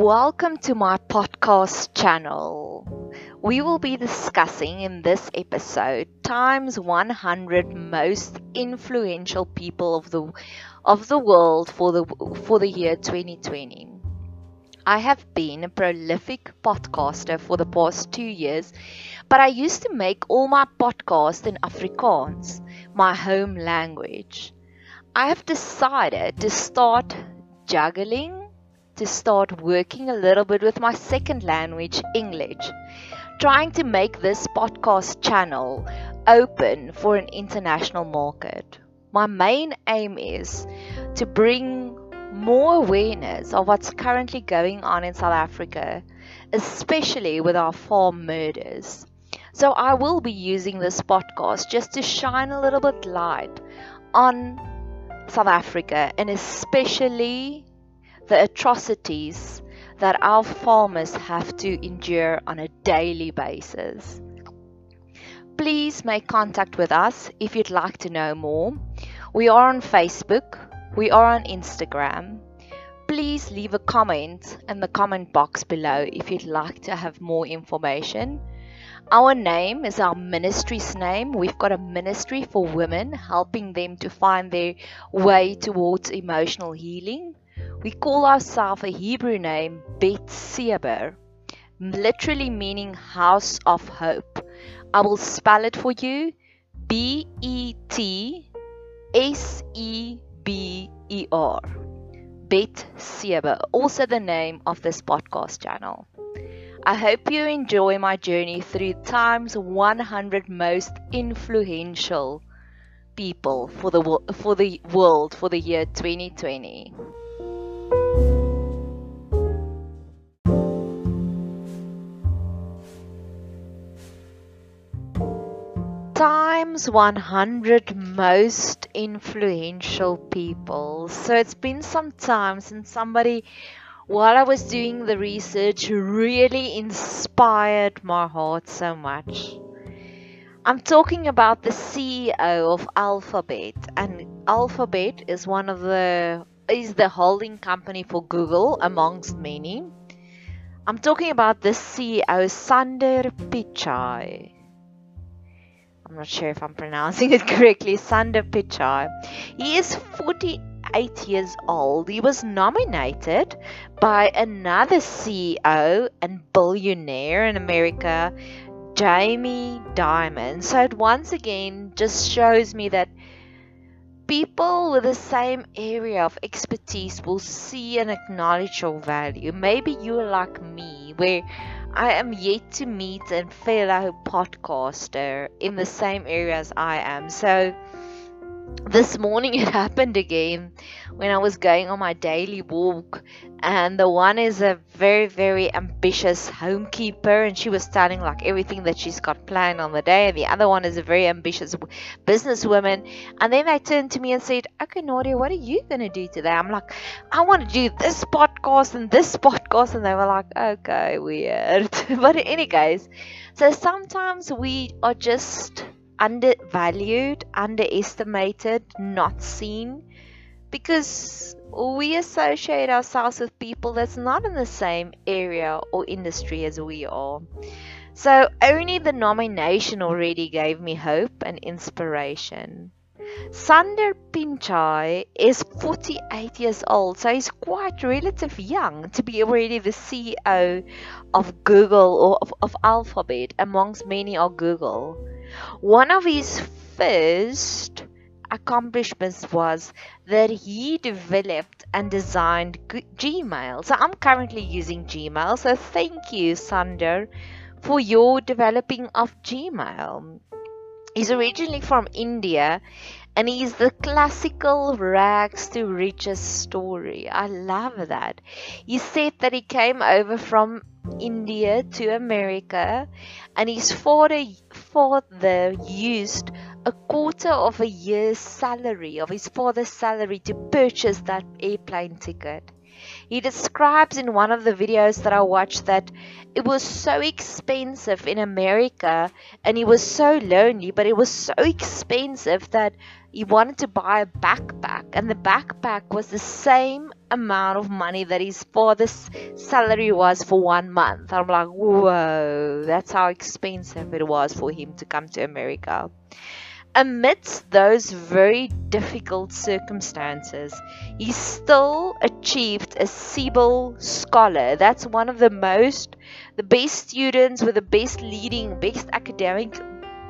Welcome to my podcast channel. We will be discussing in this episode times 100 most influential people of the of the world for the for the year 2020. I have been a prolific podcaster for the past 2 years, but I used to make all my podcasts in Afrikaans, my home language. I have decided to start juggling to start working a little bit with my second language, English, trying to make this podcast channel open for an international market. My main aim is to bring more awareness of what's currently going on in South Africa, especially with our farm murders. So I will be using this podcast just to shine a little bit light on South Africa and especially the atrocities that our farmers have to endure on a daily basis. Please make contact with us if you'd like to know more. We are on Facebook, we are on Instagram. Please leave a comment in the comment box below if you'd like to have more information. Our name is our ministry's name. We've got a ministry for women, helping them to find their way towards emotional healing. We call ourselves a Hebrew name Bet Seber, literally meaning house of hope. I will spell it for you B E T S E B E R. Bet Seber, also the name of this podcast channel. I hope you enjoy my journey through time's 100 most influential people for the for the world for the year 2020. Times 100 most influential people. So it's been some time since somebody, while I was doing the research, really inspired my heart so much. I'm talking about the CEO of Alphabet, and Alphabet is one of the is the holding company for Google amongst many. I'm talking about the CEO Sundar Pichai. I'm not sure if I'm pronouncing it correctly, Sundar Pichai. He is 48 years old. He was nominated by another CEO and billionaire in America, Jamie Dimon. So it once again just shows me that people with the same area of expertise will see and acknowledge your value. Maybe you're like me, where I am yet to meet a fellow podcaster in the same area as I am. So this morning it happened again when I was going on my daily walk, and the one is a very, very ambitious homekeeper, and she was telling like everything that she's got planned on the day, and the other one is a very ambitious businesswoman. And then they turned to me and said, Okay, Nadia, what are you gonna do today? I'm like, I want to do this podcast and this podcast, and they were like, Okay, weird. but, any anyways, so sometimes we are just undervalued, underestimated, not seen because we associate ourselves with people that's not in the same area or industry as we are. So only the nomination already gave me hope and inspiration. Sundar Pichai is 48 years old, so he's quite relatively young to be already the CEO of Google or of, of Alphabet, amongst many are Google. One of his first accomplishments was that he developed and designed Gmail. So I'm currently using Gmail. So thank you, Sundar, for your developing of Gmail. He's originally from India and he's the classical rags to riches story. I love that. He said that he came over from India to America and his father father used a quarter of a year's salary of his father's salary to purchase that airplane ticket. He describes in one of the videos that I watched that it was so expensive in America and he was so lonely, but it was so expensive that he wanted to buy a backpack, and the backpack was the same amount of money that his father's salary was for one month. I'm like, whoa, that's how expensive it was for him to come to America. Amidst those very difficult circumstances, he still achieved a Siebel scholar. That's one of the most, the best students with the best leading, best academic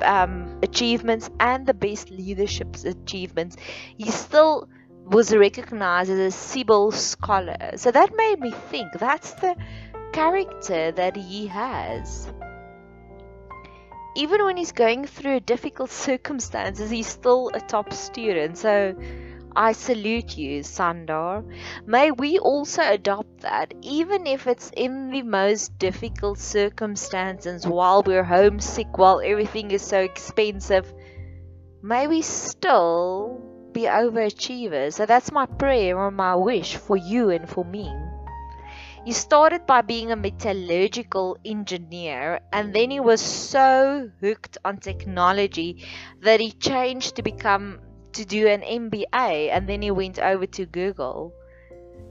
um, achievements and the best leadership achievements, he still was recognized as a Siebel scholar. So that made me think that's the character that he has. Even when he's going through difficult circumstances, he's still a top student. So I salute you, Sundar. May we also adopt that, even if it's in the most difficult circumstances while we're homesick, while everything is so expensive. May we still be overachievers. So that's my prayer or my wish for you and for me. He started by being a metallurgical engineer and then he was so hooked on technology that he changed to become to do an MBA and then he went over to Google.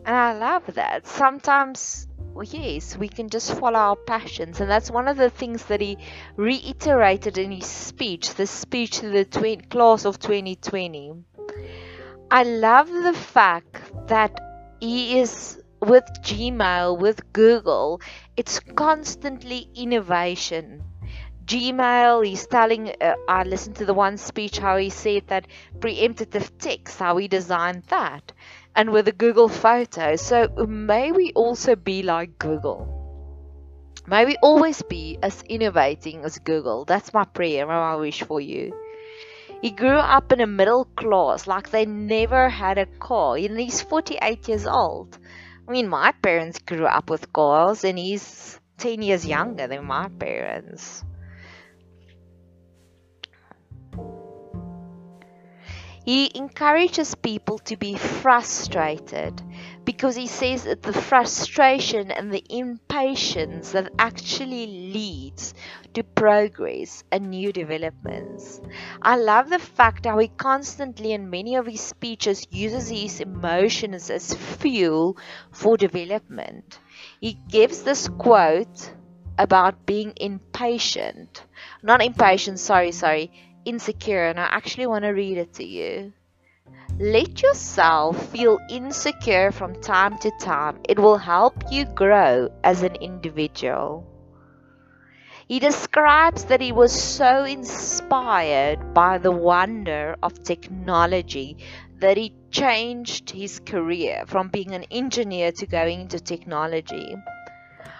And I love that. Sometimes, well, yes, we can just follow our passions. And that's one of the things that he reiterated in his speech, the speech to the 20, class of 2020. I love the fact that he is with Gmail, with Google, it's constantly innovation. Gmail, he's telling, uh, I listened to the one speech how he said that preemptive text, how he designed that, and with the Google Photos. So may we also be like Google. May we always be as innovating as Google. That's my prayer and my wish for you. He grew up in a middle class, like they never had a car, and he's 48 years old. I mean, my parents grew up with girls, and he's 10 years younger than my parents. He encourages people to be frustrated because he says that the frustration and the impatience that actually leads to progress and new developments. I love the fact how he constantly in many of his speeches uses his emotions as fuel for development. He gives this quote about being impatient. Not impatient, sorry, sorry insecure, and I actually want to read it to you. Let yourself feel insecure from time to time. It will help you grow as an individual. He describes that he was so inspired by the wonder of technology that he changed his career from being an engineer to going into technology.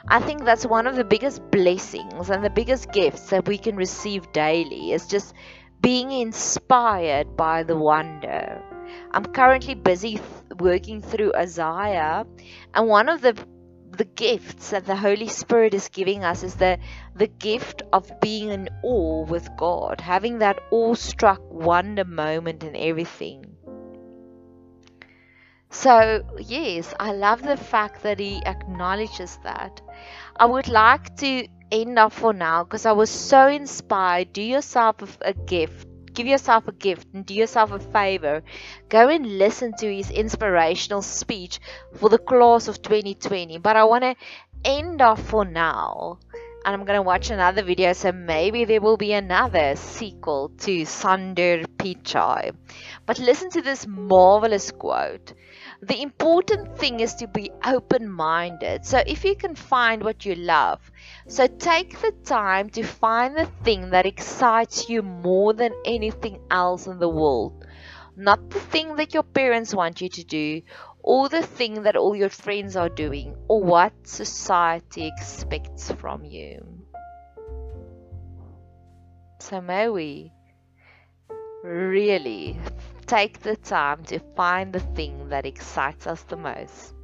I think that's one of the biggest blessings and the biggest gifts that we can receive daily is just being inspired by the wonder. I'm currently busy th- working through Isaiah, and one of the the gifts that the Holy Spirit is giving us is the the gift of being in awe with God, having that awestruck wonder moment in everything. So, yes, I love the fact that he acknowledges that. I would like to end up for now because I was so inspired. Do yourself a, a gift. Give yourself a gift and do yourself a favor. Go and listen to his inspirational speech for the class of 2020. But I want to end off for now and I'm gonna watch another video so maybe there will be another sequel to Sundar Pichai. But listen to this marvelous quote. The important thing is to be open minded. So if you can find what you love, so take the time to find the thing that excites you more than anything else in the world. Not the thing that your parents want you to do or the thing that all your friends are doing or what society expects from you. So, may we really take the time to find the thing that excites us the most.